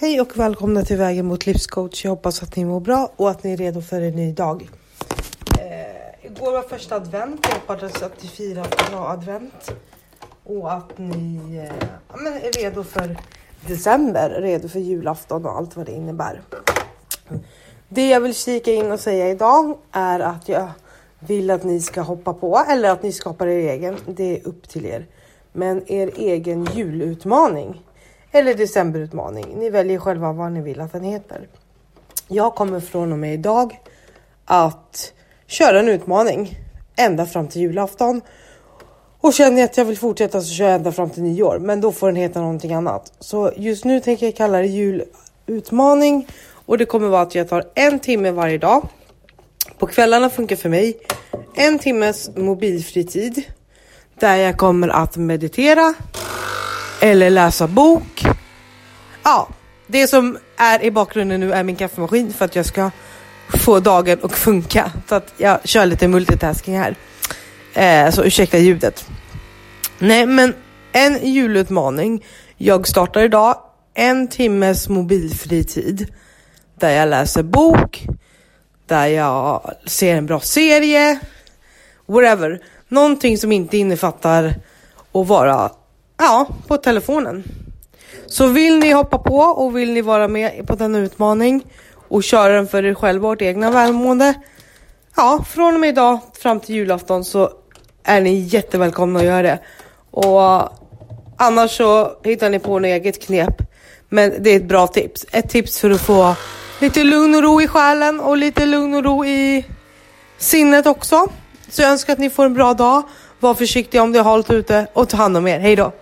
Hej och välkomna till Vägen mot livscoach. Jag hoppas att ni mår bra och att ni är redo för en ny dag. Eh, igår var första advent. Jag hoppas att ni firar bra advent och att ni eh, är redo för december, redo för julafton och allt vad det innebär. Det jag vill kika in och säga idag är att jag vill att ni ska hoppa på eller att ni skapar er egen. Det är upp till er. Men er egen julutmaning eller decemberutmaning. Ni väljer själva vad ni vill att den heter. Jag kommer från och med idag att köra en utmaning ända fram till julafton. Och känner jag att jag vill fortsätta så kör jag ända fram till nyår. Men då får den heta någonting annat. Så just nu tänker jag kalla det julutmaning. Och det kommer vara att jag tar en timme varje dag. På kvällarna funkar för mig en timmes mobilfri tid. Där jag kommer att meditera eller läsa bok. Ja, det som är i bakgrunden nu är min kaffemaskin för att jag ska få dagen att funka. Så att jag kör lite multitasking här. Eh, så ursäkta ljudet. Nej, men en julutmaning. Jag startar idag en timmes mobilfri tid där jag läser bok, där jag ser en bra serie, whatever. Någonting som inte innefattar att vara Ja, på telefonen. Så vill ni hoppa på och vill ni vara med på denna utmaning och köra den för er själva och ert egna välmående. Ja, från och med idag fram till julafton så är ni jättevälkomna att göra det. Och annars så hittar ni på något eget knep. Men det är ett bra tips. Ett tips för att få lite lugn och ro i själen och lite lugn och ro i sinnet också. Så jag önskar att ni får en bra dag. Var försiktiga om det är halt ute och ta hand om er. Hej då!